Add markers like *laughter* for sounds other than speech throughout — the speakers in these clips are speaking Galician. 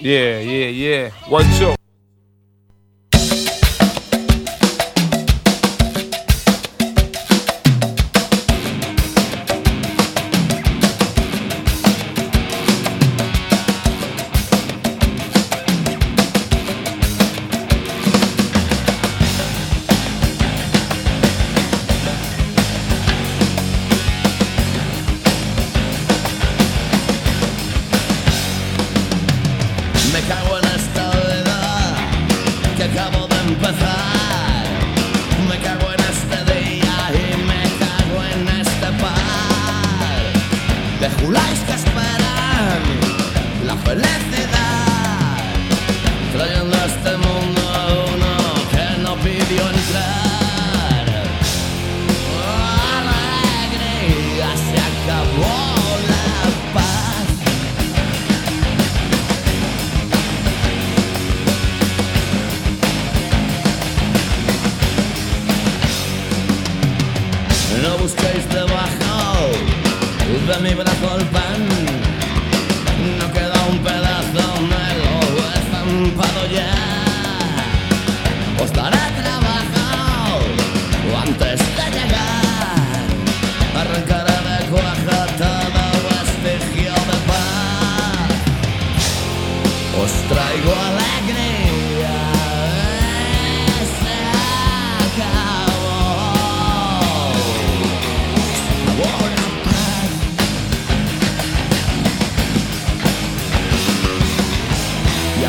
Yeah, yeah, yeah. One, two.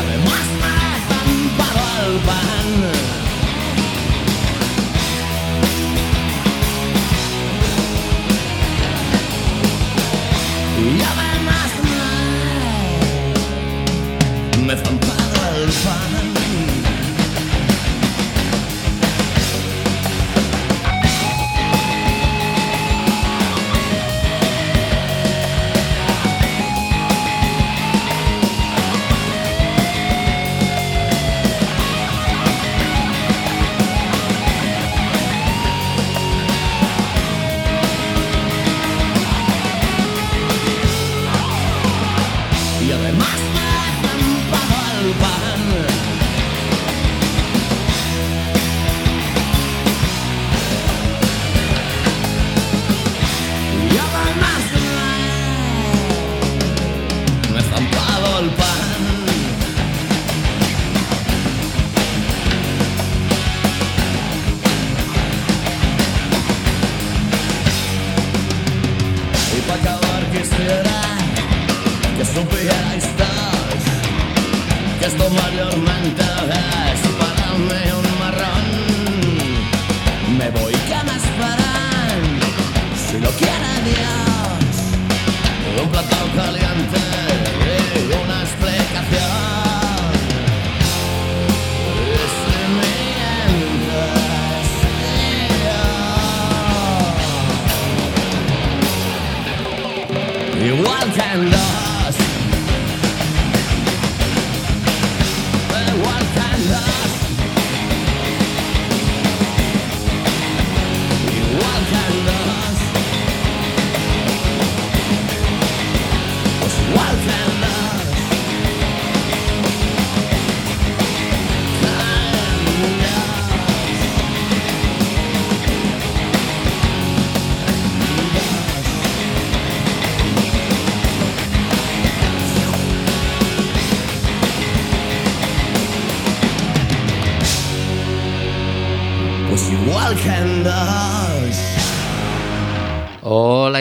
además matan paro al pan.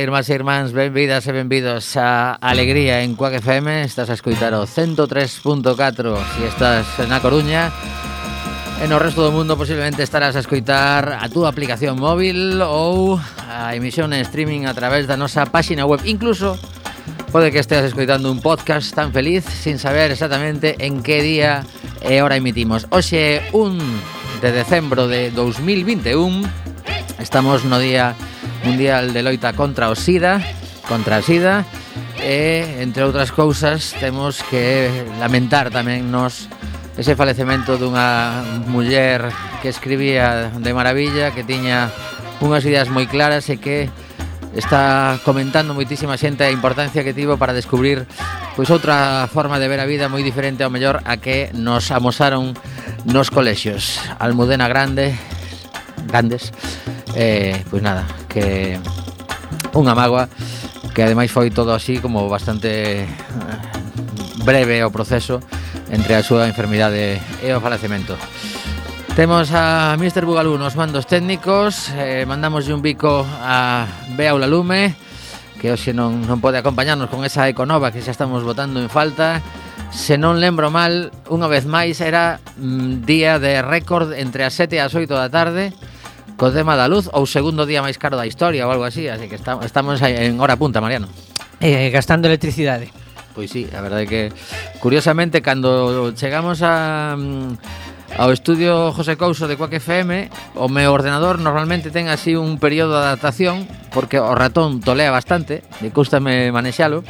Irmás e irmáns, benvidas e benvidos a Alegría en Cuac FM Estás a escoitar o 103.4 Si estás na Coruña E no resto do mundo posiblemente estarás a escoitar a túa aplicación móvil ou a emisión en streaming a través da nosa páxina web. Incluso pode que esteas escoitando un podcast tan feliz sin saber exactamente en que día e hora emitimos. Hoxe 1 de decembro de 2021 estamos no día mundial de loita contra o SIDA, contra a SIDA, e, entre outras cousas, temos que lamentar tamén nos ese falecemento dunha muller que escribía de maravilla, que tiña unhas ideas moi claras e que está comentando moitísima xente a importancia que tivo para descubrir pois outra forma de ver a vida moi diferente ao mellor a que nos amosaron nos colexios. Almudena Grande, grandes. Eh, pois nada, que unha mágoa que ademais foi todo así como bastante eh, breve o proceso entre a súa enfermidade e o falecemento. Temos a Mr. Bugalú nos mandos técnicos, eh, mandamos un bico a Bea Ulalume, que hoxe non, non pode acompañarnos con esa econova que xa estamos votando en falta. Se non lembro mal, unha vez máis era mm, día de récord entre as 7 e as 8 da tarde, co tema da luz ou segundo día máis caro da historia ou algo así, así que está, estamos en hora punta, Mariano. Eh, eh, gastando electricidade. Pois sí, a verdade é que curiosamente cando chegamos a mm, ao estudio José Couso de Quack FM, o meu ordenador normalmente ten así un período de adaptación porque o ratón tolea bastante, e custame manexalo.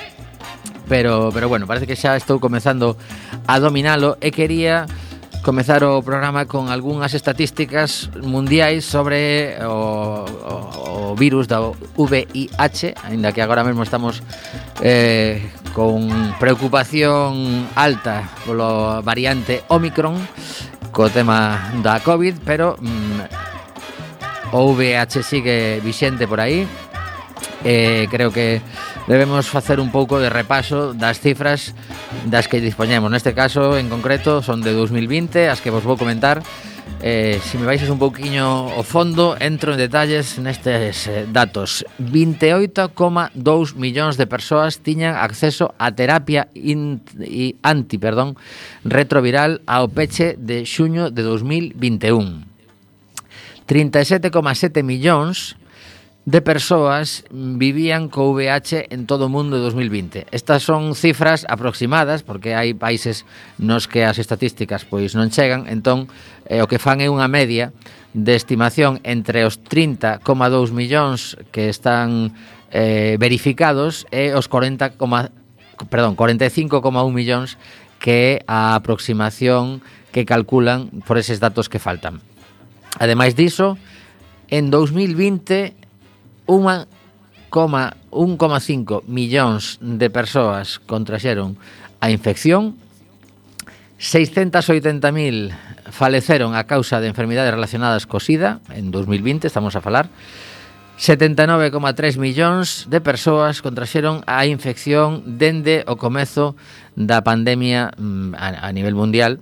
Pero pero bueno, parece que xa estou comezando a dominalo e quería comezar o programa con algunhas estatísticas mundiais sobre o, o, o virus da VIH, aínda que agora mesmo estamos eh, con preocupación alta polo variante Omicron, co tema da COVID, pero mm, o VIH sigue vixente por aí, eh, creo que debemos facer un pouco de repaso das cifras das que dispoñemos. Neste caso, en concreto, son de 2020, as que vos vou comentar. Eh, se me baixas un pouquiño o fondo, entro en detalles nestes eh, datos. 28,2 millóns de persoas tiñan acceso a terapia in, i, anti, perdón, retroviral ao peche de xuño de 2021. 37,7 millóns de persoas vivían co VIH en todo o mundo en 2020. Estas son cifras aproximadas, porque hai países nos que as estatísticas pois non chegan, entón eh, o que fan é unha media de estimación entre os 30,2 millóns que están eh, verificados e os 40, perdón, 45,1 millóns que é a aproximación que calculan por eses datos que faltan. Ademais diso, en 2020 1,5 millóns de persoas contraxeron a infección, 680.000 faleceron a causa de enfermidades relacionadas co SIDA en 2020, estamos a falar, 79,3 millóns de persoas contraxeron a infección dende o comezo da pandemia mm, a, a nivel mundial.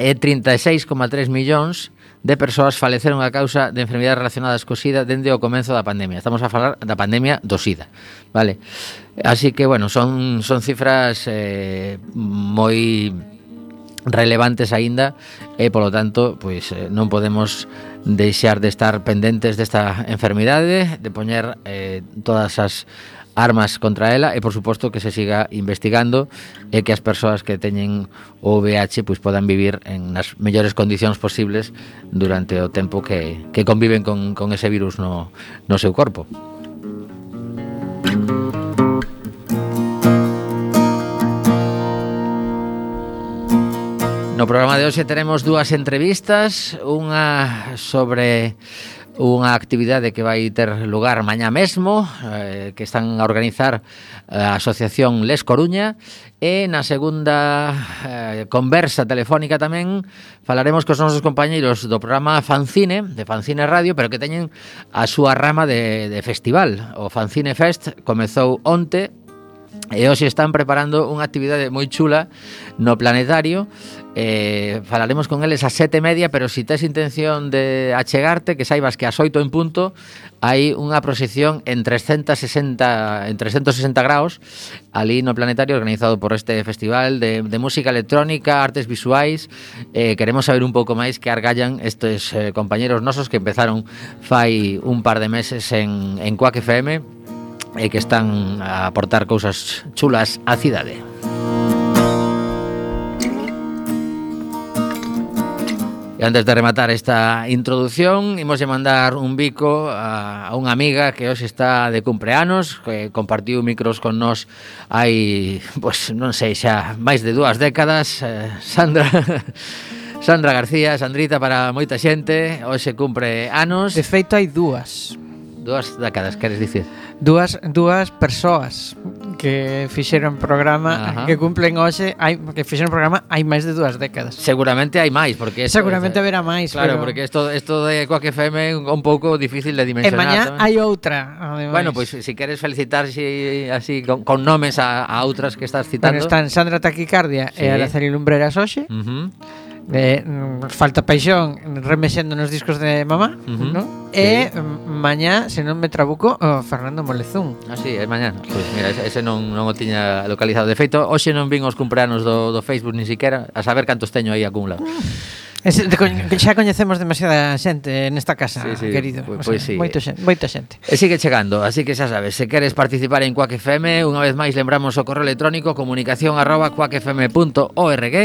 E 36,3 millóns de persoas faleceron a causa de enfermidades relacionadas co SIDA dende o comenzo da pandemia. Estamos a falar da pandemia do SIDA, vale? Así que, bueno, son, son cifras eh, moi relevantes aínda e polo tanto, pois eh, non podemos deixar de estar pendentes desta enfermidade, de poñer eh, todas as armas contra ela e por suposto que se siga investigando e que as persoas que teñen o VIH pois podan vivir en nas mellores condicións posibles durante o tempo que, que conviven con, con ese virus no, no seu corpo. No programa de hoxe teremos dúas entrevistas, unha sobre unha actividade que vai ter lugar mañá mesmo eh, que están a organizar eh, a Asociación Les Coruña. E na segunda eh, conversa telefónica tamén falaremos cos nosos compañeiros do programa Fancine, de Fancine Radio pero que teñen a súa rama de, de festival. O Fancine Fest comezou onte E hoxe están preparando unha actividade moi chula no planetario. Eh, Falaremos con eles a sete e media Pero se si tes intención de achegarte Que saibas que a xoito en punto Hai unha proxección en 360, en 360 graus Ali no planetario organizado por este festival De, de música electrónica, artes visuais. Eh, Queremos saber un pouco máis que argallan estes eh, compañeros nosos Que empezaron fai un par de meses en, en Quack FM e que están a aportar cousas chulas á cidade. E antes de rematar esta introducción, imos de mandar un bico a, a unha amiga que hoxe está de cumpleanos, que compartiu micros con nós hai, pois, non sei, xa máis de dúas décadas, eh, Sandra... *laughs* Sandra García, Sandrita para moita xente, hoxe cumpre anos. De feito hai dúas. Dúas décadas, queres dicir? Dúas, dúas persoas que fixeron programa Ajá. que cumplen hoxe, hai, que fixeron programa hai máis de dúas décadas. Seguramente hai máis, porque esto, Seguramente haberá máis, Claro, pero... porque isto isto de Quack FM é un pouco difícil de dimensionar. E mañá tamén. hai outra, ademais. Bueno, pois pues, si queres felicitar si, así con, con nomes a, a outras que estás citando. Bueno, están Sandra Taquicardia sí. e Araceli Lumbreras hoxe. Uh -huh eh, falta paixón remexendo nos discos de mamá, uh -huh. ¿no? Sí. E mm, mañá, se non me trabuco, o Fernando Molezún. Ah, sí, é mañá. Pues mira, ese non, non o tiña localizado. De feito, hoxe non vin os cumpleanos do, do Facebook ni siquiera, a saber cantos teño aí acumulados. Ah. Ese, de, xa coñecemos demasiada xente nesta casa, sí, sí, querido. Pois, pues, o sea, pois sí. Moito xente, moito xente. E sigue chegando, así que xa sabes, se queres participar en Quack FM, unha vez máis lembramos o correo electrónico comunicación arroba quackfm.org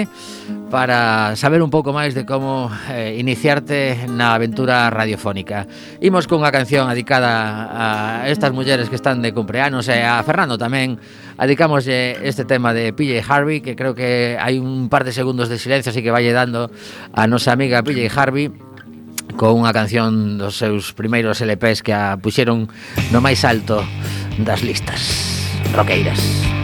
para saber un pouco máis de como eh, iniciarte na aventura radiofónica. Imos cunha canción adicada a estas mulleres que están de cumpleanos e a Fernando tamén adicámoslle este tema de PJ Harvey que creo que hai un par de segundos de silencio así que valle dando a nosa amiga PJ Harvey con unha canción dos seus primeiros LPs que a puxeron no máis alto das listas roqueiras. Música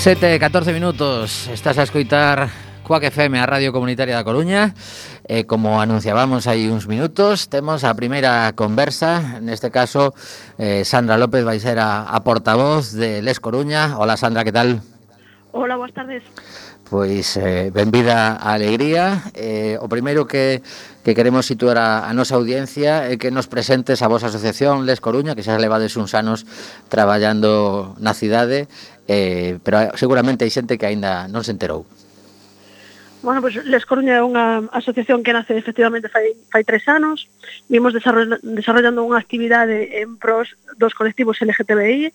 7, 14 minutos, estás a escoitar Cuac FM, a Radio Comunitaria da Coruña. E como anunciábamos hai uns minutos, temos a primeira conversa. Neste caso, eh, Sandra López vai ser a, a portavoz de Les Coruña. Hola Sandra, que tal? Hola, boas tardes. Pois eh, benvida a alegría. Eh, O primeiro que, que queremos situar a, a nosa audiencia É que nos presentes a vosa asociación Les Coruña Que xa levades uns anos traballando na cidade eh, Pero seguramente hai xente que aínda non se enterou. Bueno, pois pues, Les Coruña é unha asociación que nace efectivamente fai, fai tres anos. Vimos desarrollando unha actividade en pros dos colectivos LGTBI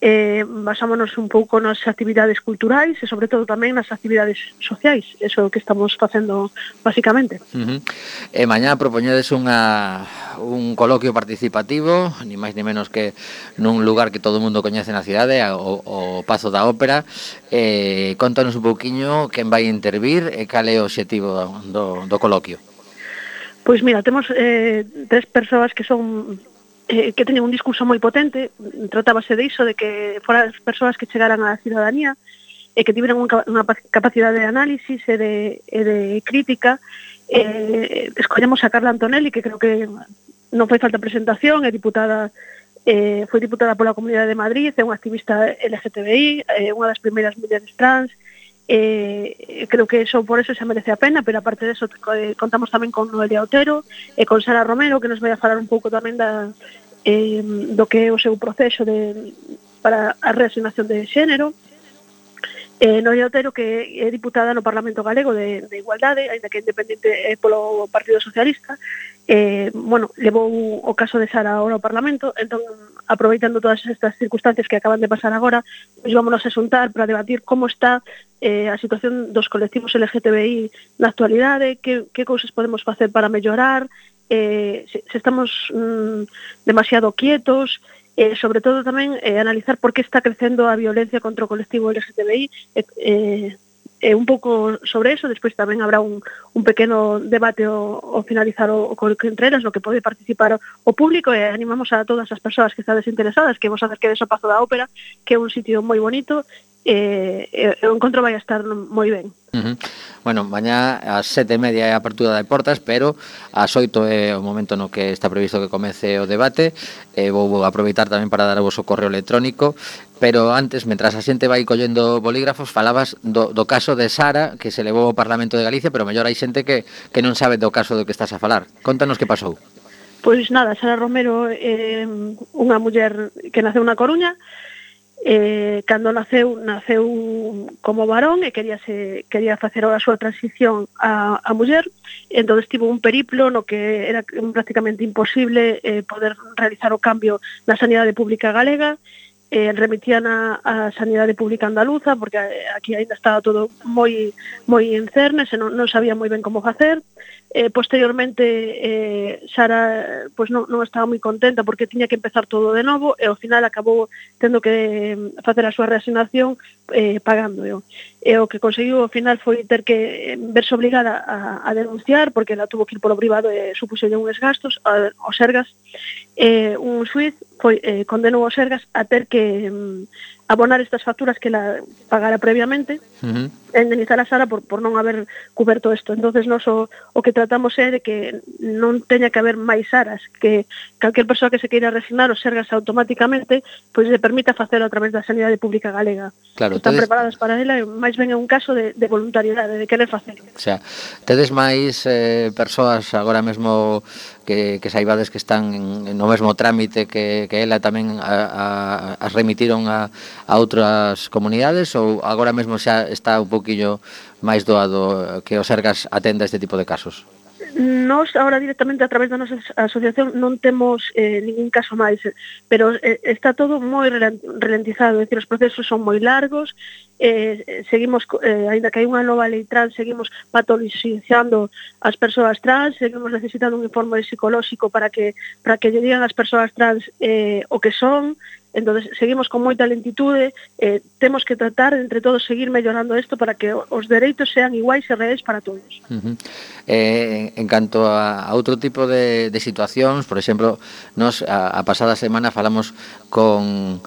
eh, basámonos un pouco nas actividades culturais e sobre todo tamén nas actividades sociais, eso é o que estamos facendo basicamente. Uh -huh. E mañá propoñedes unha, un coloquio participativo, ni máis ni menos que nun lugar que todo o mundo coñece na cidade, o, o Pazo da Ópera. Eh, contanos un pouquiño quen vai intervir e cal é o objetivo do, do, do coloquio. Pois mira, temos eh, tres persoas que son eh, que teñen un discurso moi potente, tratábase de iso, de que foran as persoas que chegaran á ciudadanía e que tiveran unha capacidade de análisis e de, e de crítica. Eh, escollemos a Carla Antonelli, que creo que non foi falta presentación, é diputada eh, foi diputada pola Comunidade de Madrid, é unha activista LGTBI, é unha das primeiras mulleres trans, eh, eh, creo que eso por eso xa merece a pena, pero aparte de eso eh, contamos tamén con Noelia Otero e con Sara Romero, que nos vai a falar un pouco tamén da, eh, do que é o seu proceso de, para a reasignación de xénero. Eh, Noia Otero, que é diputada no Parlamento Galego de, de Igualdade, ainda que independente é polo Partido Socialista, eh, bueno, levou o caso de Sara ahora ao Parlamento, entón, aproveitando todas estas circunstancias que acaban de pasar agora, pois vámonos a xuntar para debatir como está eh, a situación dos colectivos LGTBI na actualidade, que, que cousas podemos facer para mellorar, eh, se, se estamos mm, demasiado quietos, e, sobre todo, tamén eh, analizar por que está crecendo a violencia contra o colectivo LGTBI eh, eh, eh, un pouco sobre eso, despois tamén habrá un, un pequeno debate ao, o finalizar o, o Coloquio Entreras, no que pode participar o, o público e animamos a todas as persoas que estades interesadas que vos acerquedes ao Pazo da Ópera, que é un sitio moi bonito e, e o encontro vai estar moi ben. Uh -huh. Bueno, mañá ás sete e media é a apertura de portas, pero ás oito é o momento no que está previsto que comece o debate. E vou aproveitar tamén para dar o vosso correo electrónico pero antes, mentras a xente vai collendo bolígrafos, falabas do, do caso de Sara, que se levou ao Parlamento de Galicia, pero mellor hai xente que, que non sabe do caso do que estás a falar. Contanos que pasou. Pois nada, Sara Romero é eh, unha muller que naceu na Coruña, eh, cando naceu, naceu como varón e quería, se, quería facer a súa transición a, a muller, entón tivo un periplo no que era prácticamente imposible eh, poder realizar o cambio na sanidade pública galega, eh, remitían a, a Sanidade Pública Andaluza, porque eh, aquí ainda estaba todo moi moi en cernes, e non, non sabía moi ben como facer eh, posteriormente eh, Sara pois non, non estaba moi contenta porque tiña que empezar todo de novo e ao final acabou tendo que mm, facer a súa reasignación eh, pagando eu. Eh, e o que conseguiu ao final foi ter que verse obligada a, a denunciar porque ela tuvo que ir polo privado eh, e supuxolle uns gastos a, aos Sergas. Eh, un suiz foi, eh, condenou aos Sergas a ter que mm, abonar estas facturas que la pagara previamente uh -huh indemnizar a Sara por, por non haber coberto isto. entonces nos o, o que tratamos é de que non teña que haber máis Saras, que calquer persoa que se queira resignar o sergas automáticamente, pois se permita facelo a través da sanidade pública galega. Claro, están tedes... preparadas para ela e máis ben é un caso de, de voluntariedade, de querer facelo. O sea, tedes máis eh, persoas agora mesmo que, que saibades que están en, no mesmo trámite que, que ela tamén a, a, as remitiron a, a outras comunidades ou agora mesmo xa está un pouco poquillo máis doado eh, que o Sergas atenda este tipo de casos? Nos agora directamente a través da nosa asociación non temos eh, ningún caso máis, pero eh, está todo moi ralentizado, é dicir, os procesos son moi largos, eh, seguimos, eh, ainda que hai unha nova lei trans, seguimos patologizando as persoas trans, seguimos necesitando un informe psicolóxico para que para que lle digan as persoas trans eh, o que son, entonces seguimos con moita lentitude, eh, temos que tratar entre todos seguir mellorando isto para que os dereitos sean iguais e reais para todos. Uh -huh. eh, en canto a, a outro tipo de, de situacións, por exemplo, nos a, a pasada semana falamos con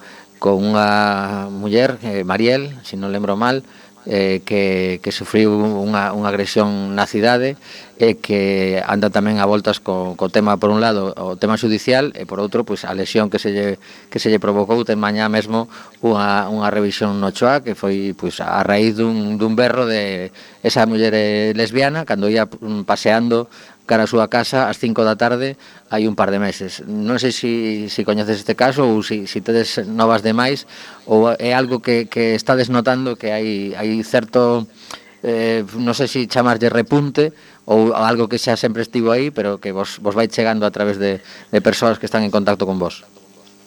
con unha muller, eh, Mariel, se si non lembro mal, eh, que, que sufriu unha, unha agresión na cidade e que anda tamén a voltas co, co tema, por un lado, o tema judicial e, por outro, pois, a lesión que se lle, que se lle provocou ten mañá mesmo unha, unha revisión no Choa que foi pois, a raíz dun, dun berro de esa muller eh, lesbiana cando ia paseando cara a súa casa ás 5 da tarde hai un par de meses. Non sei se si, si coñeces este caso ou se si, si tedes novas demais ou é algo que, que estades notando que hai, hai certo eh, non sei se si chamarlle repunte ou algo que xa sempre estivo aí, pero que vos, vos vai chegando a través de, de persoas que están en contacto con vos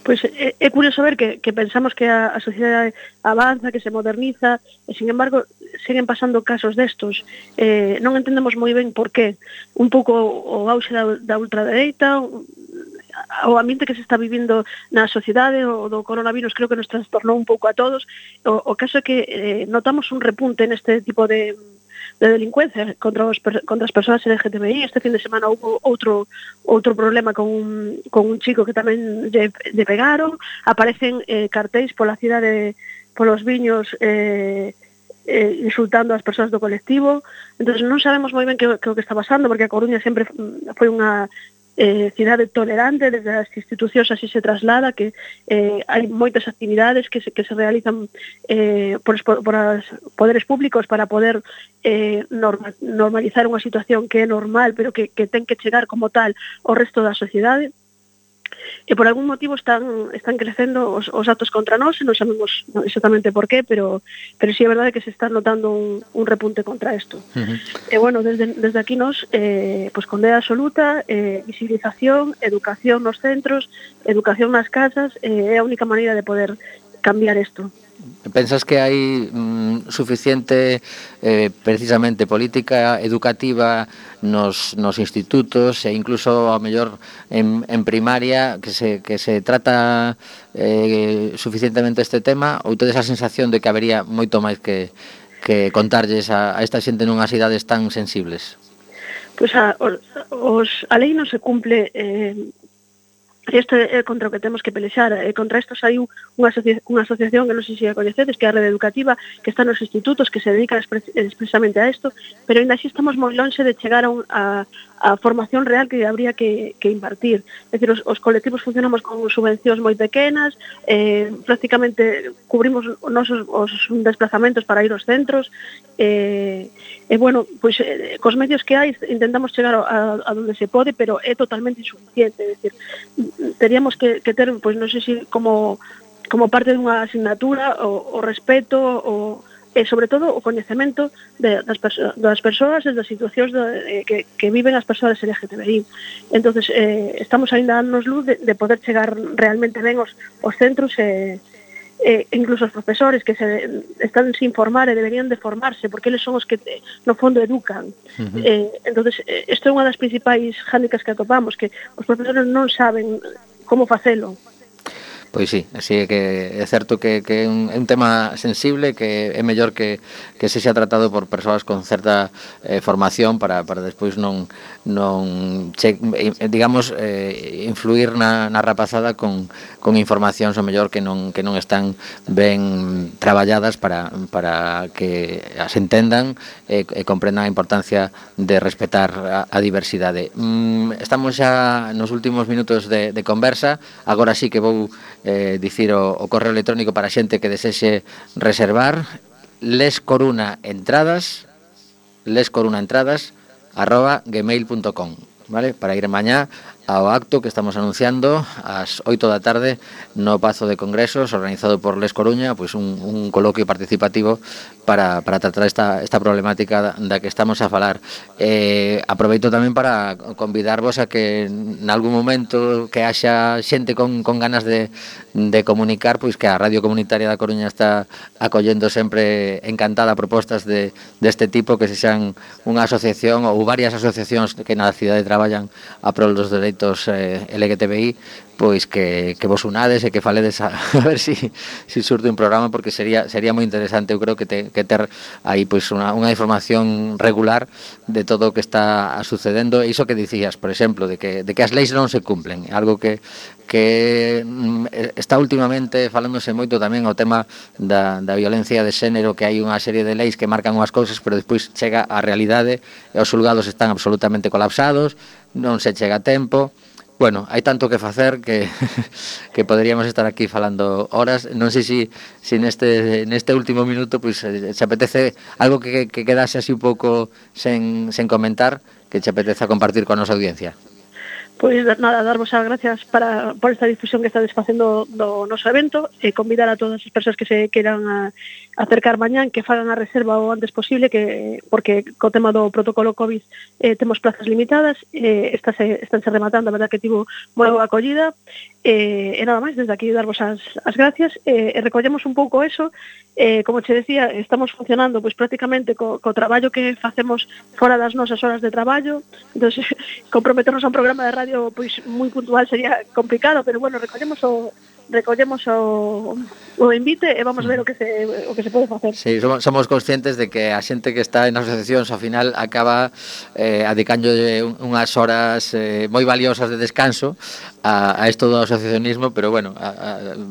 pois é, eh, é curioso ver que, que pensamos que a, a sociedade avanza, que se moderniza, e sin embargo seguen pasando casos destos. Eh, non entendemos moi ben por qué. Un pouco o auxe da, da ultradereita, o ambiente que se está vivindo na sociedade o do coronavirus creo que nos trastornou un pouco a todos o, o caso é que eh, notamos un repunte neste tipo de de delincuencia contra, os, contra as persoas LGTBI. Este fin de semana houve outro outro problema con un, con un chico que tamén lle, lle pegaron. Aparecen eh, cartéis pola cidade, polos viños eh, eh, insultando as persoas do colectivo. Entón, non sabemos moi ben que, que o que está pasando, porque a Coruña sempre foi unha eh, cidade tolerante desde as institucións así se traslada que eh, hai moitas actividades que se, que se realizan eh, por, por as poderes públicos para poder eh, norma, normalizar unha situación que é normal pero que, que ten que chegar como tal ao resto da sociedade e por algún motivo están están crecendo os, os actos contra nós, non sabemos exactamente por qué, pero pero sí é verdade que se está notando un, un repunte contra isto. Uh -huh. E bueno, desde, desde aquí nos eh, pues, condena absoluta, eh, visibilización, educación nos centros, educación nas casas, eh, é a única maneira de poder cambiar isto. Pensas que hai mm, suficiente eh, precisamente política educativa nos, nos institutos e incluso a mellor en, en primaria que se, que se trata eh, suficientemente este tema ou tedes a sensación de que habería moito máis que, que contarlles a, a esta xente nunhas idades tan sensibles? Pois a, os, a lei non se cumple eh, E este é contra o que temos que pelexar. E contra isto saiu unha, asocia unha asociación que non sei se a coñecedes, que é a Rede Educativa, que está nos institutos, que se dedica expresamente a isto, pero ainda así estamos moi lonxe de chegar a, un, a, a formación real que habría que, que impartir. É dicir, os, os colectivos funcionamos con subvencións moi pequenas, eh, prácticamente cubrimos nosos, os desplazamentos para ir aos centros, eh, e bueno, pois, eh, cos medios que hai intentamos chegar a, a donde se pode, pero é totalmente insuficiente. É dicir, teríamos que, que ter, pois non sei se si como como parte dunha asignatura o, o respeto o, e sobre todo o coñecemento de, das, perso das persoas e das situacións de, eh, que, que viven as persoas LGTBI. entonces eh, estamos ainda dándonos darnos luz de, de poder chegar realmente ben os, os centros e eh, eh, incluso os profesores que se están sin formar e deberían de formarse porque eles son os que eh, no fondo educan uh -huh. eh, entonces eh, isto é unha das principais hándicas que atopamos que os profesores non saben como facelo Pois sí, así é que é certo que, que é, un, é un tema sensible que é mellor que, que se xa tratado por persoas con certa eh, formación para, para despois non, non che, eh, digamos, eh, influir na, na rapazada con, con informacións o mellor que non, que non están ben traballadas para, para que as entendan e, e comprendan a importancia de respetar a, a diversidade. Mm, estamos xa nos últimos minutos de, de conversa, agora sí que vou eh, dicir o, o correo electrónico para a xente que desexe reservar lescorunaentradas lescorunaentradas arroba gmail.com vale? para ir mañá ao acto que estamos anunciando ás 8 da tarde no Pazo de Congresos organizado por Les Coruña pois un, un coloquio participativo para, para tratar esta, esta problemática da que estamos a falar. Eh, aproveito tamén para convidarvos a que en algún momento que haxa xente con, con ganas de, de comunicar pois que a Radio Comunitaria da Coruña está acollendo sempre encantada propostas de, deste de tipo que se xan unha asociación ou varias asociacións que na cidade traballan a prol dos dereitos proxectos eh, LGTBI pois que, que vos unades e que faledes a, *laughs* a ver si, si surte un programa porque sería sería moi interesante eu creo que, te, que ter aí pois unha, unha información regular de todo o que está sucedendo. E iso que dicías, por exemplo, de que, de que as leis non se cumplen, algo que que mm, está últimamente falándose moito tamén o tema da, da violencia de xénero que hai unha serie de leis que marcan unhas cousas pero despois chega a realidade e os julgados están absolutamente colapsados non se chega a tempo. Bueno, hai tanto que facer que *laughs* que poderíamos estar aquí falando horas. Non sei se si, si neste neste último minuto pois pues, se apetece algo que, que quedase así un pouco sen, sen comentar, que che apeteza compartir con a nosa audiencia. Pois nada, darvos as gracias para, por esta difusión que estades facendo do noso evento e convidar a todas as persoas que se queran a eh, acercar mañán que fagan a reserva o antes posible que porque co tema do protocolo COVID eh, temos plazas limitadas eh, estas estánse rematando, a verdad que tivo moi boa acollida. Eh, e nada máis, desde aquí darvos as, as gracias. Eh, e recollemos un pouco eso. Eh, como che decía, estamos funcionando pois prácticamente co, co traballo que facemos fora das nosas horas de traballo. Entón, *laughs* comprometernos a un programa de radio pois moi puntual sería complicado, pero bueno, recollemos o, recollemos o, o invite e vamos ver o que se, o que se pode facer. Sí, somos, somos conscientes de que a xente que está en asociacións ao final acaba eh, adicándolle unhas horas eh, moi valiosas de descanso a, a esto do asociacionismo, pero bueno, a, a,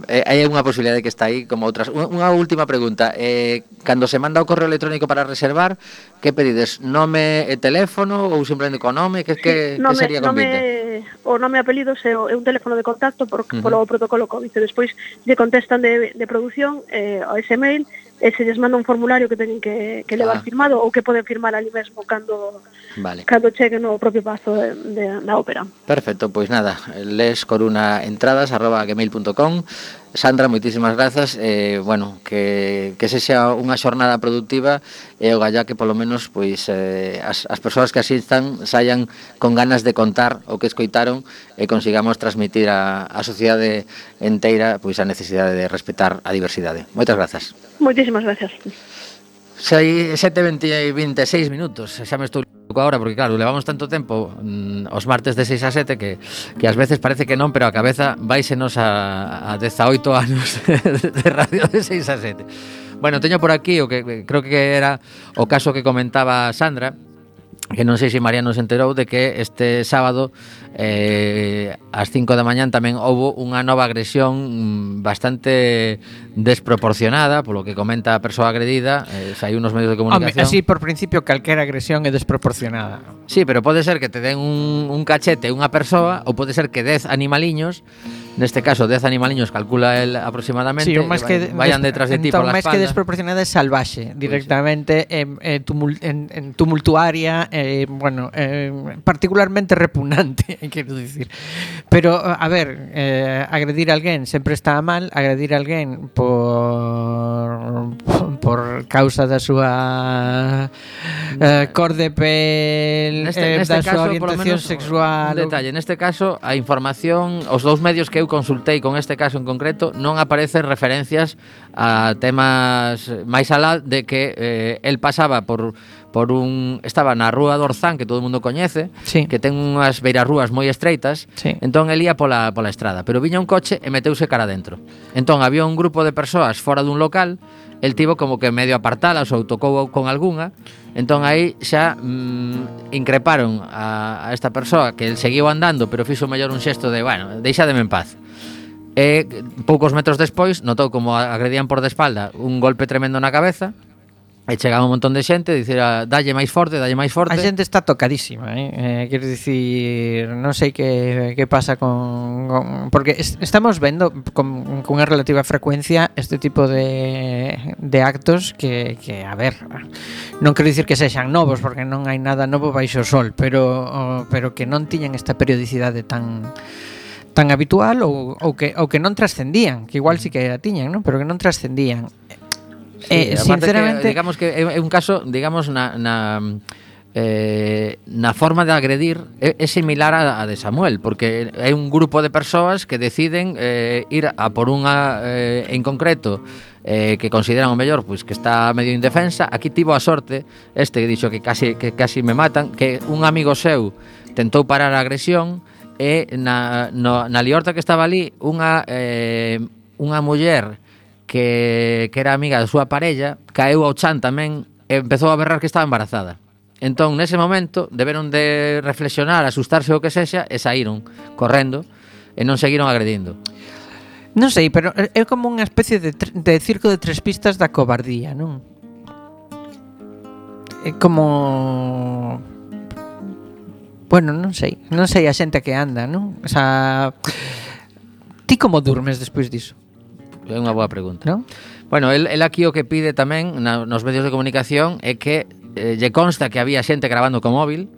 eh, hai unha posibilidad de que está aí como outras. Unha, unha última pregunta, eh, cando se manda o correo electrónico para reservar, que pedides? Nome e teléfono ou simplemente con nome? Que, que, sí, nome, que sería convite? Nome, o nome e apelidos e, o, e un teléfono de contacto por, uh -huh. polo protocolo COVID. E despois lle contestan de, de producción eh, a ese mail e se lles manda un formulario que teñen que, que levar ah. firmado ou que poden firmar ali mesmo cando, vale. cando cheguen no propio pazo de, de, da ópera. Perfecto, pois nada, les coruna entradas arroba gmail.com Sandra, moitísimas grazas. Eh, bueno, que, que se xa unha xornada productiva e o gallá que polo menos pois eh, as, as persoas que asistan saian con ganas de contar o que escoitaron e consigamos transmitir a, a sociedade enteira pois a necesidade de respetar a diversidade. Moitas grazas. Moitísimas gracias. 7.26 minutos, xa me estou agora porque claro, levamos tanto tempo mm, os martes de 6 a 7 que que ás veces parece que non, pero a cabeza váisenos a, a 18 anos *laughs* de radio de 6 a 7. Bueno, teño por aquí o que creo que era o caso que comentaba Sandra, que non sei se Mariano se enterou de que este sábado eh, ás 5 da mañán tamén houbo unha nova agresión mm, bastante desproporcionada polo que comenta a persoa agredida eh, hai unos medios de comunicación así por principio calquera agresión é desproporcionada Sí, pero pode ser que te den un, un cachete unha persoa ou pode ser que 10 animaliños Neste caso, 10 animaliños calcula el aproximadamente sí, máis que vayan detrás de ti entón, pola espalda. máis que desproporcionada é salvaxe, pois directamente sí. en, en, tumul, en, en tumultuaria, eh, bueno, eh, particularmente repugnante, *laughs* quero dicir. Pero, eh, a ver, eh, agredir a alguén sempre está mal, agredir a alguén por, por causa da súa ah, eh, cor de pel, neste, eh, neste da súa orientación menos, sexual... Un detalle, neste caso, a información, os dous medios que eu consultei con este caso en concreto, non aparecen referencias a temas máis alá de que eh, el pasaba por por un estaba na rúa do Orzán que todo o mundo coñece, sí. que ten unhas beirarrúas moi estreitas, sí. entón el ia pola pola estrada, pero viña un coche e meteuse cara dentro. Entón había un grupo de persoas fora dun local, el tivo como que medio apartalas ou tocou con algunha, entón aí xa mm, increparon a, a esta persoa que el seguiu andando, pero fixo mellor un xesto de, bueno, deixademe en paz. E poucos metros despois notou como agredían por de espalda un golpe tremendo na cabeza E chegaba un montón de xente, dicera, ah, dalle máis forte, dalle máis forte. A xente está tocadísima, eh? eh quero dicir, non sei que, que pasa con, con... Porque es, estamos vendo con, con unha relativa frecuencia este tipo de, de actos que, que, a ver, non quero dicir que sexan novos, porque non hai nada novo baixo o sol, pero, pero que non tiñan esta periodicidade tan tan habitual ou, ou, que, ou que non trascendían, que igual sí que a tiñan, non? pero que non trascendían. Eh, sinceramente, que, digamos que é un caso, digamos na na eh, na forma de agredir é, é similar a, a de Samuel, porque é un grupo de persoas que deciden eh, ir a por unha eh, en concreto eh, que consideran o mellor pois que está medio indefensa. Aquí tivo a sorte, este que dixo que casi que casi me matan, que un amigo seu tentou parar a agresión e na, no, na liorta que estaba ali unha, eh, unha muller que, que era amiga da súa parella, caeu ao chan tamén e empezou a berrar que estaba embarazada. Entón, nese momento, deberon de reflexionar, asustarse o que sexa, e saíron correndo e non seguiron agredindo. Non sei, pero é como unha especie de, de circo de tres pistas da cobardía, non? É como... Bueno, non sei. Non sei a xente que anda, non? O sea... Ti como durmes despois diso? É unha boa pregunta. Non? Bueno, el, el aquí o que pide tamén na, nos medios de comunicación é que eh, lle consta que había xente grabando co móvil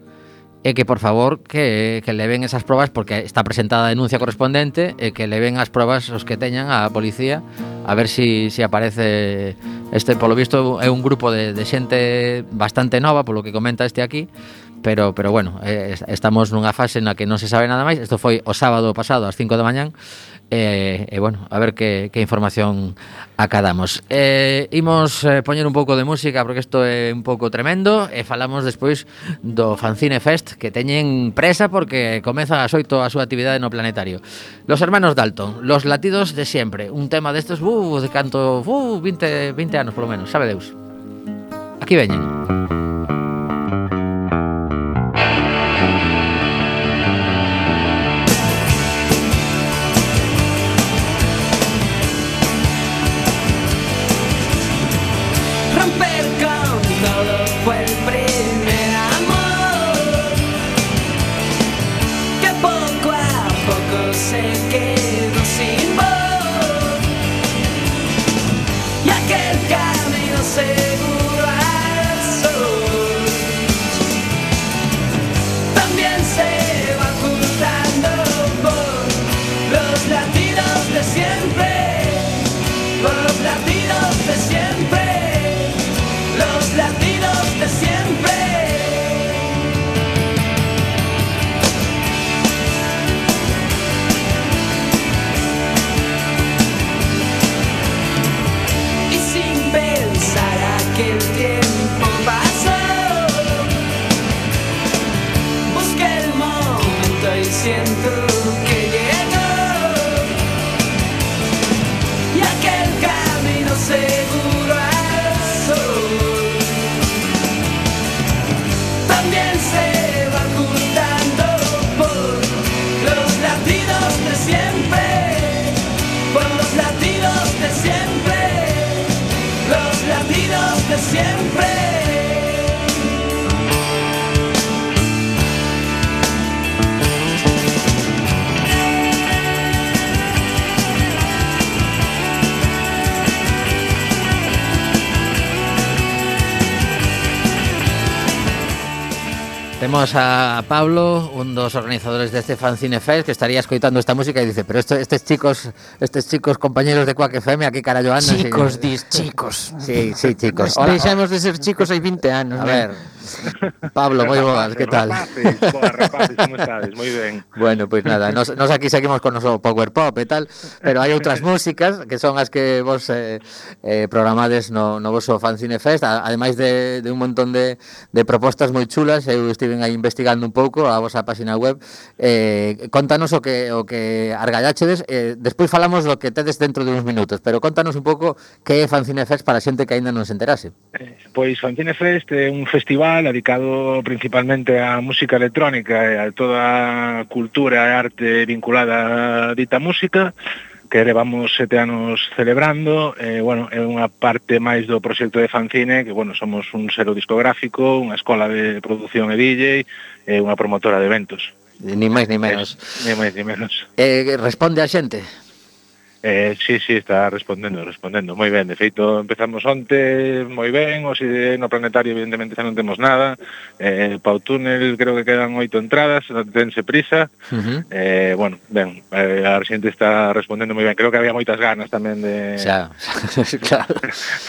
e que por favor que, que leven esas probas porque está presentada a denuncia correspondente e que leven as probas os que teñan a policía a ver si, si aparece este polo visto é un grupo de, de xente bastante nova polo que comenta este aquí pero pero bueno, eh, estamos nunha fase na que non se sabe nada máis. Isto foi o sábado pasado ás 5 da mañán. Eh, e, eh, eh, bueno, a ver que, que información acadamos. Eh, Imos eh, poñer un pouco de música Porque isto é un pouco tremendo. E falamos despois do Fancine Fest Que teñen presa porque comeza a xoito a súa actividade no planetario. Los hermanos Dalton, los latidos de sempre Un tema destes, uh, de canto, uh, 20, 20 anos polo menos, sabe Deus. Aquí veñen. Música Temos a Pablo, un dos organizadores deste Fanzine Fest que estaría escoitando esta música e dice, pero esto, estes chicos, estes chicos compañeros de Quack FM, aquí carallo andan. Chicos, sin... dis chicos. Sí, sí, chicos. Hola, Deixamos de ser chicos hai 20 anos. A ver, *laughs* Pablo, moi boas, que tal? Rapaces, boas rapaces, como estades? Moi ben. Bueno, pois pues nada, nos, nos aquí seguimos con noso power pop e tal, pero hai outras *laughs* músicas que son as que vos eh, eh, programades no, no voso Fanzine Fest, ademais de, de un montón de, de propostas moi chulas, eu estiven aí investigando un pouco a vosa página web, eh, contanos o que, o que argallachedes, eh, despois falamos do que tedes dentro de uns minutos, pero contanos un pouco que é Fanzine Fest para a xente que aínda non se enterase. Eh, pois Fanzine Fest é un festival musical dedicado principalmente á música electrónica e a toda a cultura e arte vinculada a dita música que levamos sete anos celebrando. Eh, bueno, é unha parte máis do proxecto de fanzine que bueno, somos un selo discográfico unha escola de produción e DJ e unha promotora de eventos. Ni máis ni menos. Eh, ni máis ni menos. Eh, responde a xente. Eh, sí, sí, está respondendo, respondendo moi ben. De feito, empezamos onte moi ben, o si no planetario evidentemente xa non temos nada. Eh, pa o túnel creo que quedan oito entradas, non tense prisa. Uh -huh. eh, bueno, ben, eh, a xente está respondendo moi ben. Creo que había moitas ganas tamén de *laughs* xa, *laughs* claro.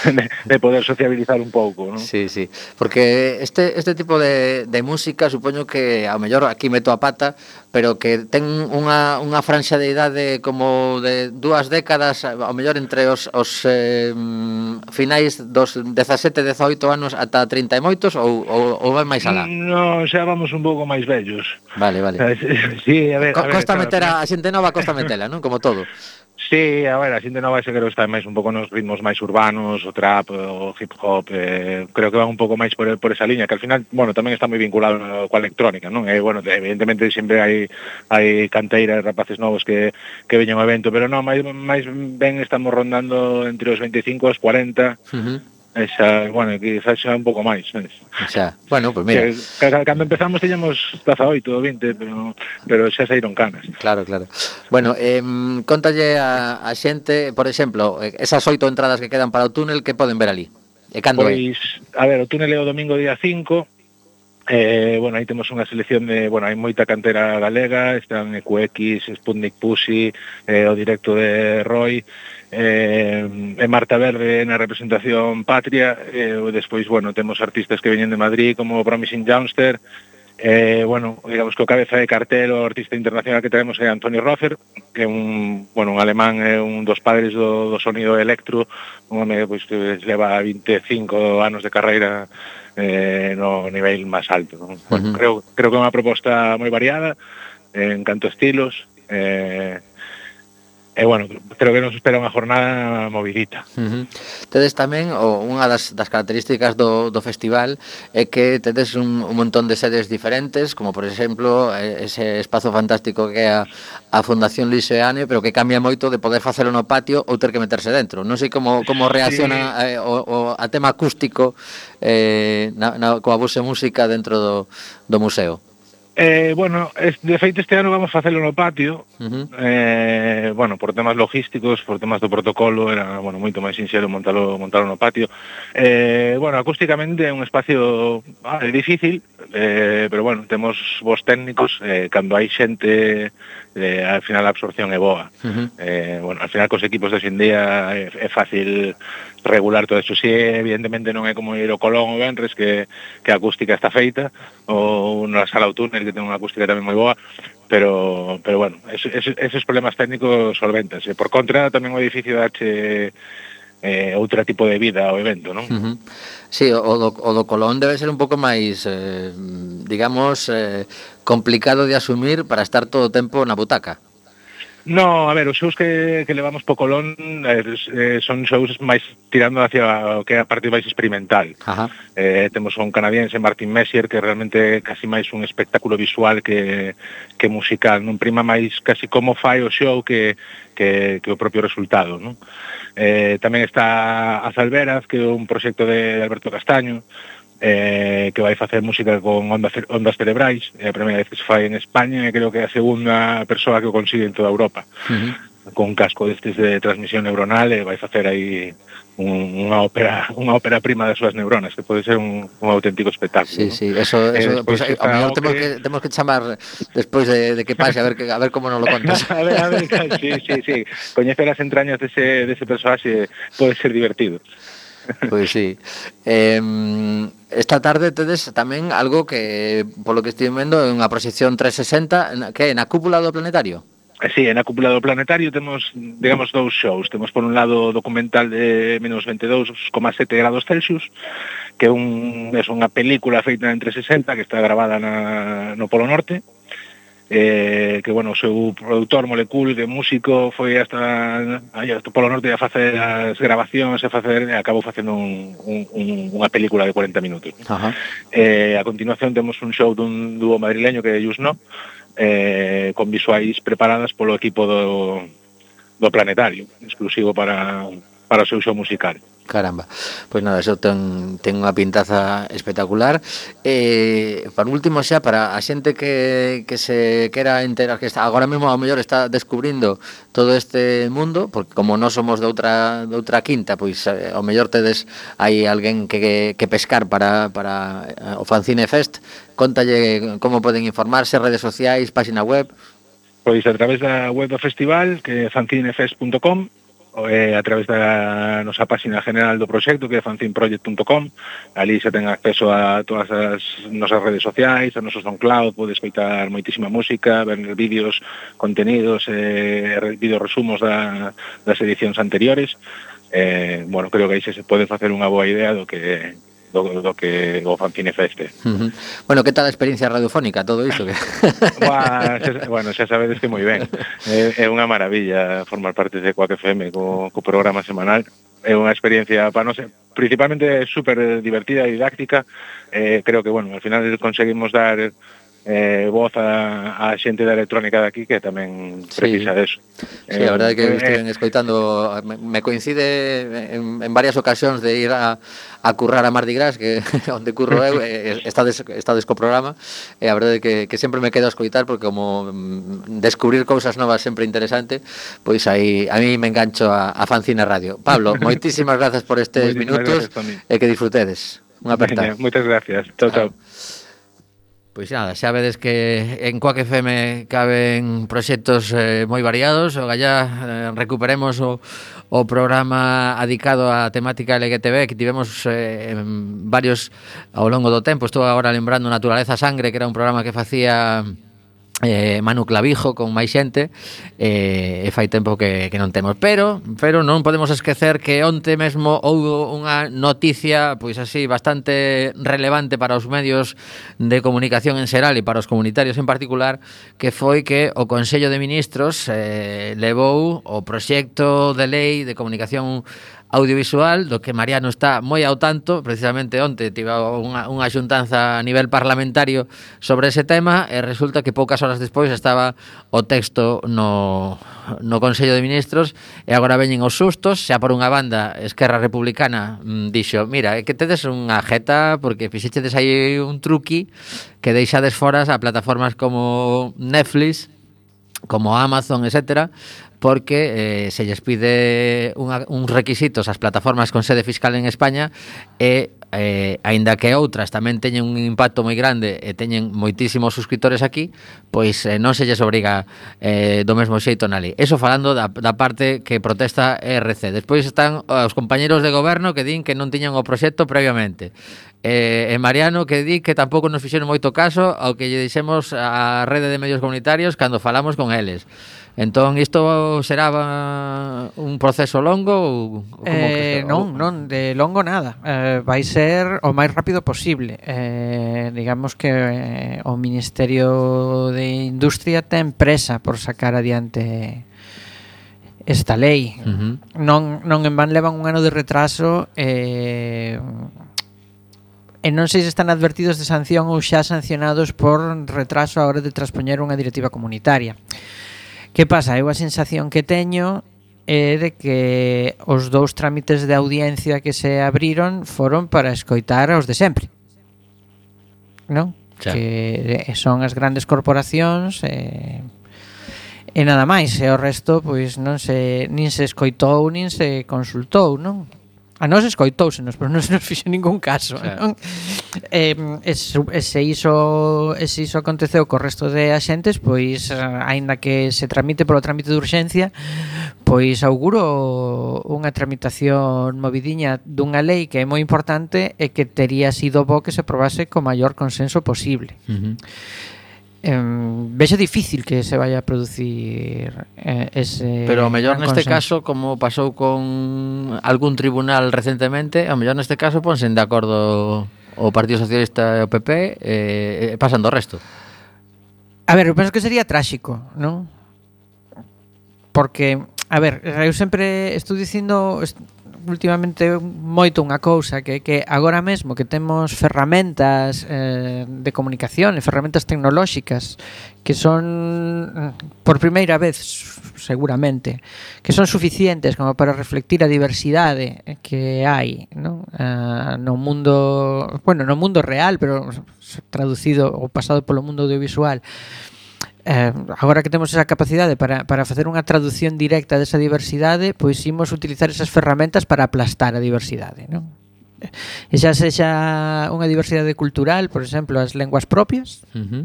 de, de poder sociabilizar un pouco, non? Sí, sí. Porque este este tipo de de música supoño que ao mellor aquí meto a pata, pero que ten unha unha franxa de idade como de dúas dúas décadas, ao mellor entre os, os eh, finais dos 17, 18 anos ata 30 e moitos ou, ou, ou vai máis alá? No, xa vamos un pouco máis vellos. Vale, vale. *laughs* Sí, a ver, Co, a ver, costa claro, meter a, a xente nova, costa metela, non? Como todo. Sí, a ver, a xente nova creo que está máis un pouco nos ritmos máis urbanos, o trap, o hip hop, eh, creo que van un pouco máis por, por esa liña, que al final, bueno, tamén está moi vinculado coa electrónica, non? E, eh, bueno, evidentemente sempre hai hai canteiras, rapaces novos que, que veñen ao evento, pero non, máis, máis ben estamos rondando entre os 25 e os 40, uh -huh E xa, bueno, que xa, xa un pouco máis, sabes? Xa, bueno, pues mira. Que, cando empezamos teñamos taza 8 ou 20, pero, pero xa saíron canas. Claro, claro. Bueno, eh, contalle a, a xente, por exemplo, eh, esas oito entradas que quedan para o túnel, que poden ver ali? E cando pois, é? a ver, o túnel é o domingo día 5, Eh, bueno, aí temos unha selección de, bueno, hai moita cantera galega, están EQX, Sputnik Pussy, eh, o directo de Roy, eh, e Marta Verde na representación patria, eh, despois, bueno, temos artistas que veñen de Madrid como Promising Youngster, Eh, bueno, digamos que o cabeza de cartel o artista internacional que tenemos é Antonio Rofer, que é un, bueno, un alemán, é un dos padres do, do sonido electro, un home pois, que leva 25 anos de carreira eh, no nivel máis alto. Non? Uh -huh. Creo creo que é unha proposta moi variada, eh, en canto estilos, eh, e bueno, creo que nos espera unha jornada movidita. Uh -huh. Tedes tamén o, unha das, das características do, do festival é que tedes un, un montón de sedes diferentes, como por exemplo ese espazo fantástico que é a, a Fundación Liceane, pero que cambia moito de poder facelo no patio ou ter que meterse dentro. Non sei como, como reacciona sí. eh, o, o, a tema acústico eh, na, na, coa vosa música dentro do, do museo. Eh, bueno, es, de feito este ano vamos facelo no patio uh -huh. eh, Bueno, por temas logísticos, por temas do protocolo Era, bueno, moito máis sinxelo montalo, montalo no patio eh, Bueno, acústicamente é un espacio ah, é difícil eh, Pero bueno, temos vos técnicos eh, Cando hai xente, eh, al final a absorción é boa uh -huh. eh, Bueno, al final cos equipos de hoxendía é, é fácil regular todo eso. Si evidentemente non é como ir ao Colón ou Benres que, que a acústica está feita ou na sala ao túnel que ten unha acústica tamén moi boa pero pero bueno, esos, esos problemas técnicos solventanse. Por contra, tamén o edificio H eh, outra tipo de vida ao evento, non? Uh -huh. Sí, o do, o do Colón debe ser un pouco máis, eh, digamos, eh, complicado de asumir para estar todo o tempo na butaca. No, a ver, os shows que, que levamos po Colón eh, eh, son shows máis tirando hacia o que é a parte máis experimental. Ajá. Eh, temos un canadiense, Martin Messier, que realmente casi máis un espectáculo visual que, que musical. Non prima máis casi como fai o show que, que, que o propio resultado. Non? Eh, tamén está a Salveras, que é un proxecto de Alberto Castaño, eh, que vai facer música con ondas, ondas cerebrais, é a primeira vez que se fai en España e creo que é a segunda persoa que o consigue en toda Europa. Uh -huh. Con casco destes de transmisión neuronal e vai facer aí un, unha ópera unha ópera prima das súas neuronas, que pode ser un, un auténtico espectáculo. Sí, ¿no? sí, eso, eso eh, pues, a mellor temos que... temos que chamar despois de, de que pase a ver que a ver como nos lo contas. *laughs* a ver, a ver, sí, sí, sí. Coñecer as entrañas dese dese persoaxe personaxe pode ser divertido. Pois pues sí. Eh, esta tarde tedes tamén algo que, polo que estive vendo, é unha proxección 360, que é na cúpula do planetario? Sí, na cúpula do planetario temos, digamos, dous shows. Temos, por un lado, o documental de menos 22,7 grados Celsius, que é, un, é unha película feita en 360 que está grabada na, no Polo Norte, eh, que bueno, o seu produtor Molecul de músico foi hasta, aí, hasta polo norte a facer as grabacións e facer, eh, acabou facendo un, un, un, unha película de 40 minutos. Ajá. Eh, a continuación temos un show dun dúo madrileño que é Yusno, eh, con visuais preparadas polo equipo do, do planetario, exclusivo para para o seu show musical. Caramba, pois nada, eso ten, ten unha pintaza espectacular. Eh, Por último xa, para a xente que, que se quera enterar Que está, agora mesmo ao mellor está descubrindo todo este mundo Porque como non somos de outra, de outra quinta Pois eh, ao mellor tedes hai alguén que, que, pescar para, para eh, o Fancine Fest Contalle como poden informarse, redes sociais, página web. Pois a través da web do festival, que é fancinefest.com eh, a través da nosa página general do proxecto que é fanzineproject.com ali se ten acceso a todas as nosas redes sociais a noso SoundCloud pode escoitar moitísima música ver vídeos, contenidos eh, vídeos resumos da, das edicións anteriores. Eh, bueno, creo que aí se pode facer unha boa idea do que do, do que o fanzine feste. Uh -huh. Bueno, que tal a experiencia radiofónica, todo isto? Que... *laughs* Buah, xa, bueno, xa sabedes que moi ben. É, é unha maravilla formar parte de Coac FM co, co programa semanal. É unha experiencia, para non ser, principalmente super divertida e didáctica. Eh, creo que, bueno, al final conseguimos dar eh, voz a, a xente da electrónica daqui que tamén precisa sí. deso. Sí, eh, a verdade é que eh, estive escoitando, me, me coincide en, en varias ocasións de ir a, a currar a Mardi Gras, que *laughs* onde curro eu, *laughs* está, des, está desco programa, e a verdade é que, que sempre me quedo a escoitar, porque como mm, descubrir cousas novas sempre interesante, pois aí a mí me engancho a, a Fancina Radio. Pablo, *laughs* moitísimas grazas por estes Moitísimas minutos, e que disfrutedes. Unha aperta. Moitas gracias. Chao, chao. Ah. Pois nada, xa vedes que en Coac FM caben proxectos eh, moi variados. O gallá eh, recuperemos o, o programa adicado á temática LGTB Que tivemos eh, en varios ao longo do tempo. Estou agora lembrando Naturaleza Sangre Que era un programa que facía eh, Manu Clavijo con máis xente eh, e fai tempo que, que non temos. Pero pero non podemos esquecer que onte mesmo houve unha noticia pois así bastante relevante para os medios de comunicación en xeral e para os comunitarios en particular que foi que o Consello de Ministros eh, levou o proxecto de lei de comunicación audiovisual, do que Mariano está moi ao tanto, precisamente onte tiva unha, unha xuntanza a nivel parlamentario sobre ese tema e resulta que poucas horas despois estaba o texto no, no Consello de Ministros e agora veñen os sustos, xa por unha banda Esquerra Republicana mm, dixo mira, é que tedes unha jeta porque fixechedes aí un truqui que deixades foras a plataformas como Netflix como Amazon, etcétera, porque eh, se lles pide unha, uns requisitos ás plataformas con sede fiscal en España e eh, aínda que outras tamén teñen un impacto moi grande e teñen moitísimos suscriptores aquí, pois eh, non se lles obriga eh, do mesmo xeito na lei. Eso falando da, da parte que protesta RC. Despois están eh, os compañeros de goberno que din que non tiñan o proxecto previamente. Eh, e Mariano que di que tampouco nos fixeron moito caso ao que lle dixemos á rede de medios comunitarios cando falamos con eles. Entón, isto será un proceso longo ou como eh, que Non, non, de longo nada. Eh, vai ser o máis rápido posible. Eh, digamos que eh, o Ministerio de Industria ten presa por sacar adiante esta lei. Uh -huh. Non non en van levan un ano de retraso eh e non sei se están advertidos de sanción ou xa sancionados por retraso a hora de transpoñer unha directiva comunitaria. Que pasa? Eu a sensación que teño é de que os dous trámites de audiencia que se abriron foron para escoitar aos de sempre. Non? Xa. Que son as grandes corporacións e, e nada máis, e o resto pois non se nin se escoitou, nin se consultou, non? A nós escoitóusenos, pero non se nos fixo ningún caso. Claro. Non? Eh, e, se iso, e se iso aconteceu co resto de axentes, pois, eh, aínda que se tramite polo trámite de urxencia, pois auguro unha tramitación movidiña dunha lei que é moi importante e que tería sido bo que se probase co maior consenso posible. Uh -huh em, vexo difícil que se vaya a producir eh, ese Pero o mellor neste consenso. caso como pasou con algún tribunal recentemente, o mellor neste caso ponsen de acordo o Partido Socialista e o PP eh, e pasan do resto. A ver, eu penso que sería tráxico, non? Porque, a ver, eu sempre estou dicindo últimamente moito unha cousa que que agora mesmo que temos ferramentas eh, de comunicación e ferramentas tecnolóxicas que son mm, por primeira vez seguramente que son suficientes como para reflectir a diversidade que hai, non? Eh, ah, no mundo, bueno, no mundo real, pero traducido ou pasado polo mundo audiovisual. Eh, eh, agora que temos esa capacidade para, para facer unha traducción directa desa diversidade, pois imos utilizar esas ferramentas para aplastar a diversidade, non? Eh, e xa sexa unha diversidade cultural, por exemplo, as lenguas propias, uh -huh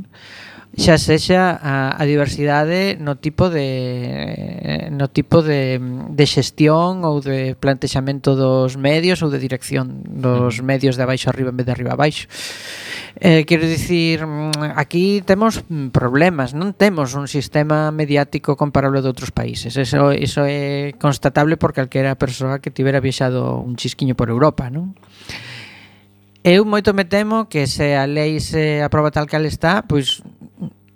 xa sexa a, a diversidade no tipo de no tipo de, de xestión ou de plantexamento dos medios ou de dirección dos medios de abaixo arriba en vez de arriba abaixo. Eh, quero dicir, mm, aquí temos problemas, non temos un sistema mediático comparable de outros países. Eso, eso é constatable por calquera persoa que tivera viaxado un chisquiño por Europa, non? Eu moito me temo que se a lei se aproba tal cal está, pois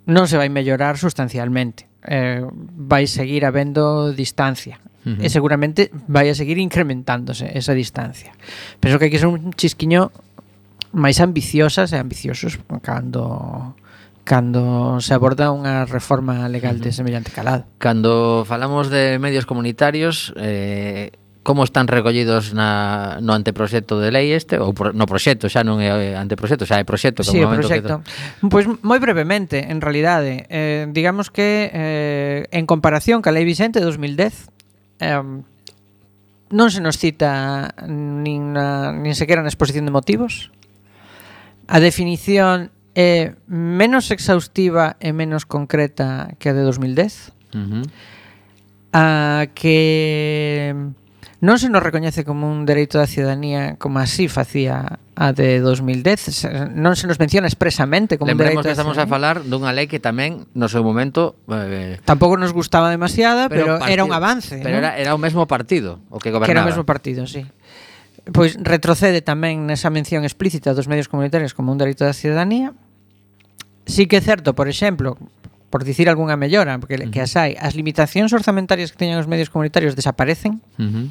non se vai mellorar sustancialmente. Eh, vai seguir habendo distancia uh -huh. e seguramente vai a seguir incrementándose esa distancia. Penso que hai que ser un chisquiño máis ambiciosas e ambiciosos cando cando se aborda unha reforma legal de semellante calado. Cando falamos de medios comunitarios, eh, como están recollidos na, no anteproxecto de lei este ou pro, no proxecto, xa non é anteproxecto, xa é proxecto sí, proxecto. Pois pues, moi brevemente, en realidade eh, digamos que eh, en comparación ca lei Vicente de 2010 eh, non se nos cita nin, na, nin sequera na exposición de motivos a definición é menos exhaustiva e menos concreta que a de 2010 uh -huh. a que non se nos recoñece como un dereito da ciudadanía como así facía a de 2010 non se nos menciona expresamente como Lembremos un dereito que estamos a falar dunha lei que tamén no seu momento eh, tampouco nos gustaba demasiada pero, pero partido, era un avance pero ¿no? era, era o mesmo partido o que gobernaba. Que era o mesmo partido, sí. Pois retrocede tamén nesa mención explícita dos medios comunitarios como un dereito da ciudadanía Sí que é certo, por exemplo, por dicir algunha mellora, porque uh -huh. que as hai, as limitacións orzamentarias que teñen os medios comunitarios desaparecen. Uh -huh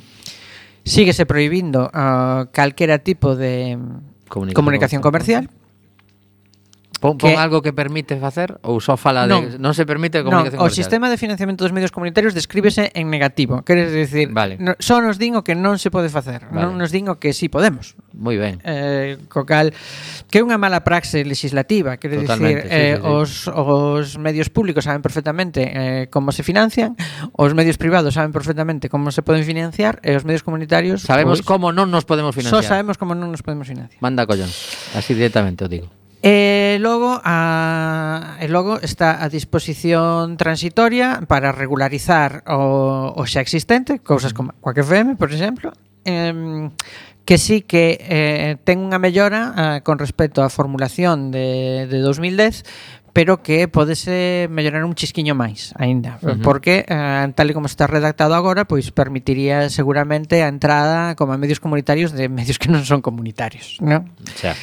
Síguese prohibindo ah, calquera tipo de Comunicación comunicación, comercial. Pon, pon que, algo que permite facer ou só fala non, de non se permite comunicación non, O comercial. sistema de financiamento dos medios comunitarios descríbese en negativo, queres decir, vale. no, só nos din o que non se pode facer, vale. non nos din o que si sí podemos. Moi ben. Eh, co cal que é unha mala praxe legislativa, quero dicir, sí, eh, sí, sí. os os medios públicos saben perfectamente eh, como se financian, os medios privados saben perfectamente como se poden financiar e os medios comunitarios Sabemos pois, como non nos podemos financiar. Só sabemos como non nos podemos financiar. Manda collón, así directamente o digo. E logo a e logo está a disposición transitoria para regularizar o, o xa existente, cousas como Quack FM, por exemplo, eh, que sí que eh, ten unha mellora eh, con respecto á formulación de, de 2010, pero que podese mellorar un chisquiño máis aínda, uh -huh. porque eh, tal e como está redactado agora, pois permitiría seguramente a entrada como a medios comunitarios de medios que non son comunitarios, non? Xa.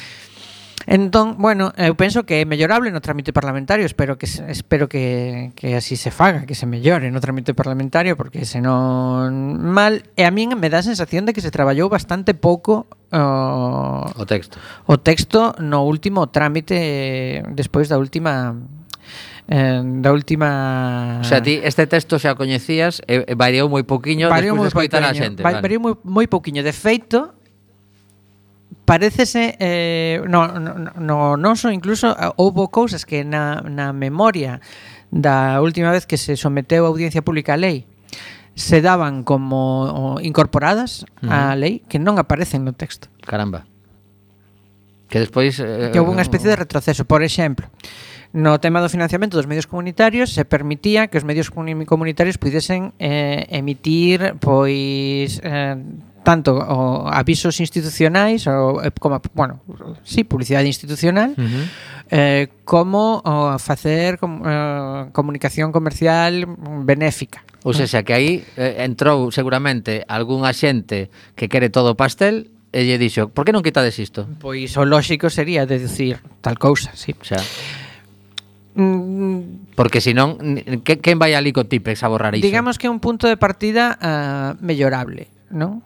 Entón, bueno, eu penso que é mellorable no trámite parlamentario, espero que espero que, que así se faga, que se mellore no trámite parlamentario, porque senón mal, e a min me dá a sensación de que se traballou bastante pouco o, o texto. O texto no último trámite despois da última eh, da última... O sea, ti este texto xa o coñecías e, e variou moi poquiño variou despois de escoitar a xente. Va, vale. Variou moi, moi poquiño. De feito, parecese eh, no, no, no, non son incluso eh, houbo cousas que na, na memoria da última vez que se someteu a audiencia pública a lei se daban como incorporadas á lei que non aparecen no texto. Caramba. Que despois eh, que houve unha especie de retroceso, por exemplo. No tema do financiamento dos medios comunitarios se permitía que os medios comunitarios pudesen eh, emitir pois eh, tanto o avisos institucionais o, eh, como, bueno, sí, publicidade institucional uh -huh. eh, como o facer com, eh, comunicación comercial benéfica. Ou seja, que aí eh, entrou seguramente algún axente que quere todo o pastel e lle dixo, por que non quitades isto? Pois o lóxico sería de tal cousa, sí. O sea, mm, Porque senón, quen vai ali co Tipex a borrar iso? Digamos que é un punto de partida uh, mellorable, non?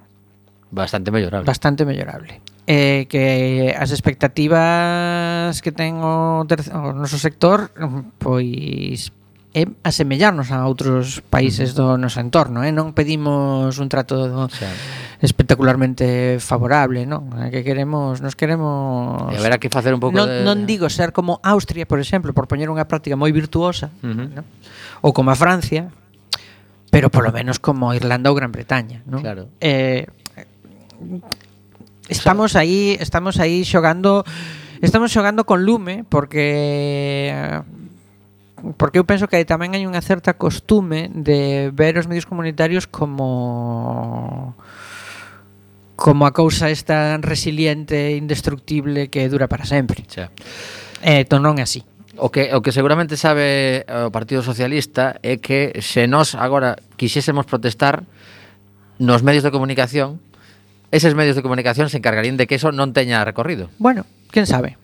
Bastante mellorable. Bastante mellorable. Eh, que as expectativas que ten o, o noso sector pois é asemellarnos a outros países do noso entorno, eh? non pedimos un trato claro. espectacularmente favorable, non? Que queremos, nos queremos E haberá que facer un pouco non, de... non digo ser como Austria, por exemplo, por poñer unha práctica moi virtuosa, uh -huh. non? ou como a Francia, pero polo menos como Irlanda ou Gran Bretaña, non? Claro. Eh, Estamos aí, estamos aí xogando estamos xogando con lume porque porque eu penso que tamén hai unha certa costume de ver os medios comunitarios como como a cousa esta resiliente, indestructible que dura para sempre. Xa. Eh, to entón, non é así. O que, o que seguramente sabe eh, o Partido Socialista é que se nós agora quixésemos protestar nos medios de comunicación eses medios de comunicación se encargarían de que eso non teña recorrido. Bueno, quen sabe?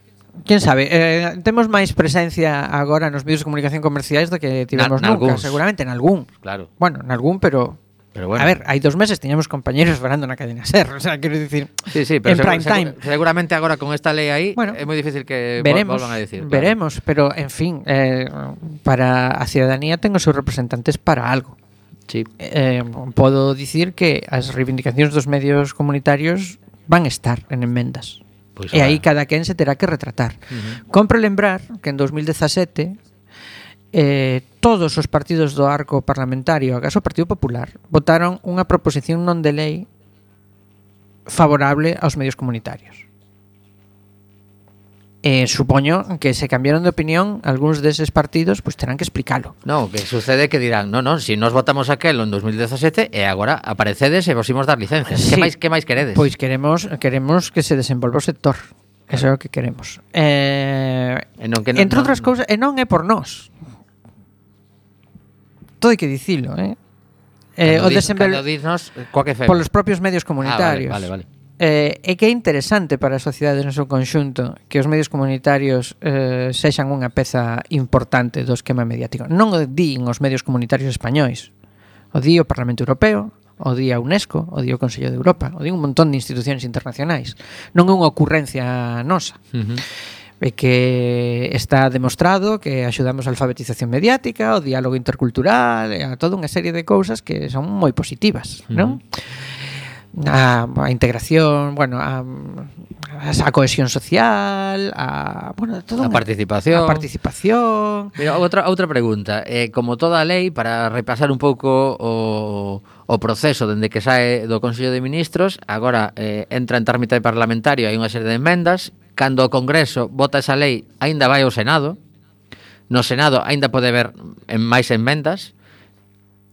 Quen sabe? Eh, temos máis presencia agora nos medios de comunicación comerciais do que tivemos Na- nunca, seguramente en algún. Claro. Bueno, en algún, pero Pero bueno. A ver, hai dos meses tiñamos compañeros falando na cadena SER, o sea, quero dicir, Sí, sí, pero en prime time. seguramente agora con esta lei aí Bueno, é moi difícil que veremos, volvan a decir. claro. veremos, pero en fin, eh, para a ciudadanía ten os seus representantes para algo. Sí. Eh, podo dicir que as reivindicacións dos medios comunitarios van estar en enmendas. Pois e aí cada quen se terá que retratar. Uh -huh. Compre lembrar que en 2017 eh, todos os partidos do arco parlamentario, acaso o Partido Popular, votaron unha proposición non de lei favorable aos medios comunitarios eh, supoño que se cambiaron de opinión algúns deses partidos, pois terán que explicalo. Non, que sucede que dirán, non, non, se si nos votamos aquel en 2017 e agora aparecedes e vos imos dar licencias. Sí. Que máis que máis queredes? Pois queremos queremos que se desenvolva o sector. Eso é o que queremos. Eh, e non, que non, entre non, outras cousas, e non é por nós. Todo hai que dicilo, eh? Eh, cando o desenvol... Diz, diz coa que femos. Polos propios medios comunitarios. Ah, vale, vale, vale eh, é que é interesante para a sociedade no seu conxunto que os medios comunitarios eh, sexan unha peza importante do esquema mediático. Non o din os medios comunitarios españois, o di o Parlamento Europeo, o di a UNESCO, o di o Consello de Europa, o di un montón de institucións internacionais. Non é unha ocurrencia nosa. Uh -huh e que está demostrado que axudamos a alfabetización mediática, o diálogo intercultural, a toda unha serie de cousas que son moi positivas, uh -huh. non? a, a integración, bueno, a, a cohesión social, a bueno, todo a participación. A participación. Pero outra outra pregunta, eh, como toda a lei para repasar un pouco o o proceso dende que sae do Consello de Ministros, agora eh, entra en trámite parlamentario, hai unha serie de enmendas, cando o Congreso vota esa lei, aínda vai ao Senado. No Senado aínda pode haber en máis enmendas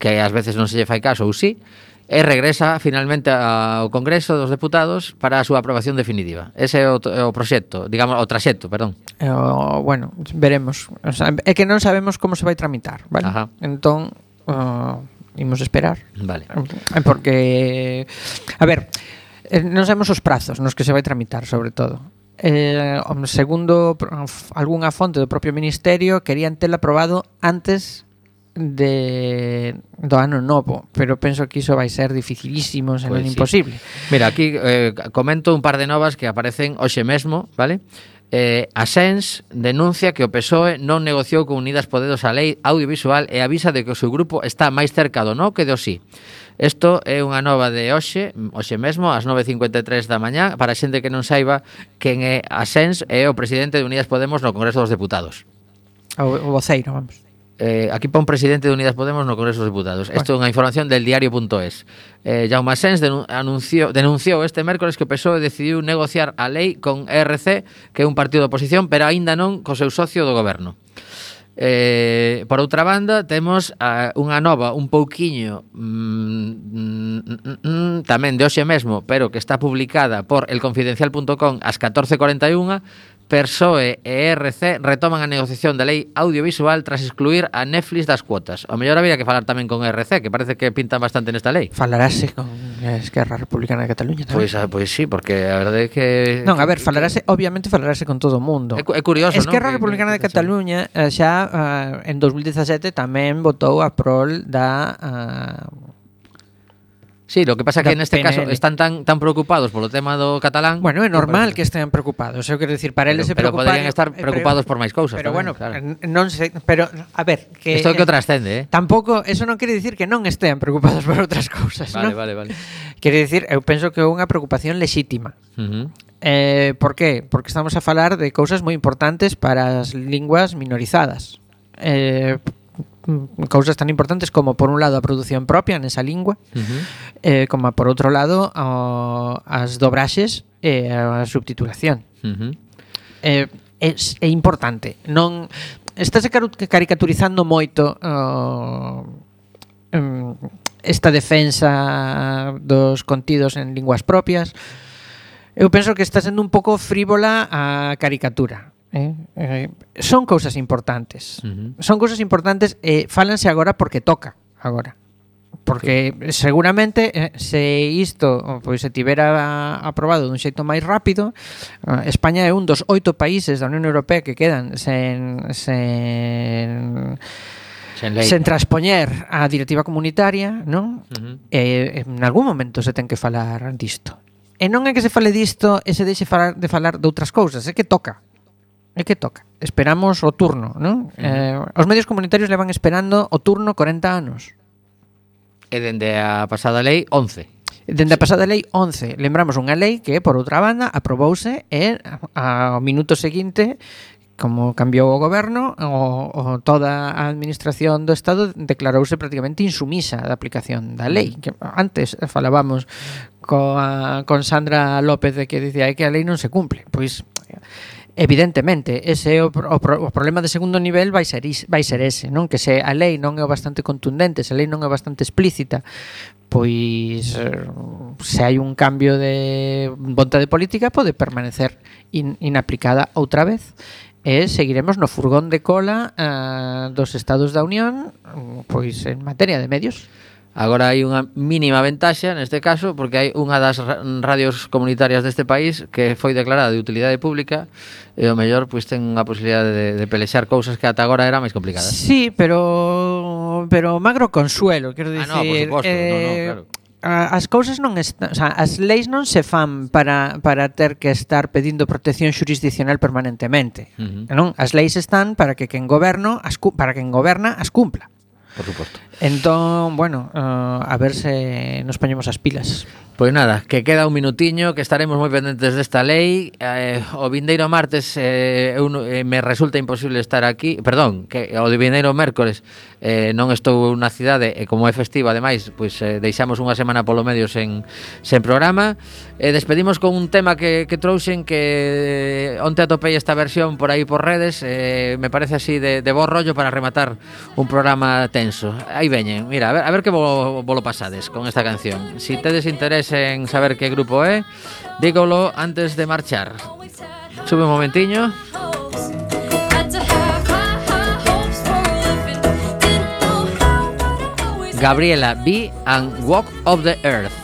que ás veces non se lle fai caso ou si. Sí e regresa finalmente ao Congreso dos Deputados para a súa aprobación definitiva. Ese é o, o proxecto, digamos, o traxecto, perdón. É o, bueno, veremos. O sea, é que non sabemos como se vai tramitar, vale? Ajá. Entón, uh, imos esperar. Vale. Porque, a ver, eh, non sabemos os prazos nos que se vai tramitar, sobre todo. Eh, segundo algunha fonte do propio Ministerio, querían telo aprobado antes de do ano novo, pero penso que iso vai ser dificilísimo, se non pues pois sí. imposible. Mira, aquí eh, comento un par de novas que aparecen hoxe mesmo, vale? Eh, a Sens denuncia que o PSOE non negociou con Unidas Podemos a lei audiovisual e avisa de que o seu grupo está máis cerca do no que do sí. Isto é unha nova de hoxe, hoxe mesmo, ás 9.53 da mañá, para xente que non saiba quen é a Sens é o presidente de Unidas Podemos no Congreso dos Deputados. O, o voceiro, vamos eh, aquí pon presidente de Unidas Podemos no Congreso dos Diputados. Bueno. Isto é unha información del diario.es. Eh, Jaume Asens denun denunciou este mércores que o PSOE decidiu negociar a lei con ERC, que é un partido de oposición, pero aínda non co seu socio do goberno. Eh, por outra banda, temos a, unha nova, un pouquiño mm, mm, mm, tamén de hoxe mesmo, pero que está publicada por elconfidencial.com ás 14.41 PSOE e ERC retoman a negociación da lei audiovisual tras excluir a Netflix das cuotas. O mellor habría que falar tamén con ERC, que parece que pintan bastante nesta lei. Falarase con Esquerra Republicana de Cataluña tamén. Pois, ah, pois sí, porque a verdade é que... Non, a ver, falarase, obviamente falarase con todo o mundo. É, é curioso, Esquerra non? Republicana de Cataluña eh, xa uh, en 2017 tamén votou a prol da... Uh, Sí, lo que pasa é que neste PNL. caso están tan tan preocupados polo tema do catalán. Bueno, é normal que estean preocupados, eu quero dicir, para eles se preocupan. Pero podrían estar eh, preocupados pero, por máis cousas. Pero tamén, bueno, claro. non sei, pero a ver, que Isto é que o trascende, eh. Tampouco, eso non quere dicir que non estean preocupados *laughs* por outras cousas, Vale, ¿no? vale, vale. Quere dicir, eu penso que é unha preocupación lexítima. Uh -huh. Eh, por qué? Porque estamos a falar de cousas moi importantes para as linguas minorizadas. Eh, Mm, cousas tan importantes como por un lado a produción propia nesa lingua, uh -huh. eh, como por outro lado o, as dobraxes e a subtitulación. Uh -huh. eh, é, é importante. Non estáse caricaturizando moito o, um, esta defensa dos contidos en linguas propias. Eu penso que está sendo un pouco frívola a caricatura Eh, eh, son cousas importantes. Uh -huh. Son cousas importantes e eh, fálanse agora porque toca agora. Porque seguramente eh, se isto pois se tivera aprobado dun xeito máis rápido, eh, España é un dos oito países da Unión Europea que quedan sen sen sen, lei. sen traspoñer a directiva comunitaria, non? Uh -huh. eh, en algún momento se ten que falar disto. E non é que se fale disto e se deixe falar de falar de outras cousas, é que toca É que toca. Esperamos o turno, non? Eh, os medios comunitarios levan esperando o turno 40 anos. E dende a pasada lei, 11. Dende a pasada lei, 11. Lembramos unha lei que, por outra banda, aprobouse e ao minuto seguinte como cambiou o goberno, o, o toda a administración do Estado declarouse prácticamente insumisa da aplicación da lei. Que antes falábamos coa, con Sandra López de que dicía que a lei non se cumple. Pois Evidentemente, ese é o, o, o problema de segundo nivel vai ser is, vai ser ese, non que se a lei non é bastante contundente, se a lei non é bastante explícita, pois eh, se hai un cambio de vontade política pode permanecer in, inaplicada outra vez e seguiremos no furgón de cola uh, dos estados da Unión pois en materia de medios. Agora hai unha mínima ventaxa neste caso porque hai unha das radios comunitarias deste país que foi declarada de utilidade pública e o mellor pois ten unha posibilidade de, de pelexar cousas que ata agora era máis complicadas. Sí, pero pero magro consuelo, quero dicir, ah, no, por suposto, eh, no, no, eh, claro as cousas non están, o sea, as leis non se fan para para ter que estar pedindo protección xurisdicional permanentemente. Uh -huh. Non, as leis están para que quen goberno as para quen goberna as cumpla. Por suposto. Entón, bueno, uh, a ver se nos poñemos as pilas. Pois nada, que queda un minutiño, que estaremos moi pendentes desta lei. Eh, o vindeiro martes eh, eu, eh, me resulta imposible estar aquí. Perdón, que o de vindeiro mércores eh, non estou na cidade e como é festiva, ademais, pois eh, deixamos unha semana polo medio sen, sen programa. E eh, despedimos con un tema que, que trouxen que eh, onte atopei esta versión por aí por redes. Eh, me parece así de, de bo rollo para rematar un programa tenso. Aí veñen, mira, a ver, a ver que vos, vos lo pasades con esta canción. Si tedes interés en saber que grupo é, dígolo antes de marchar. Sube un momentiño. Gabriela B and Walk of the Earth.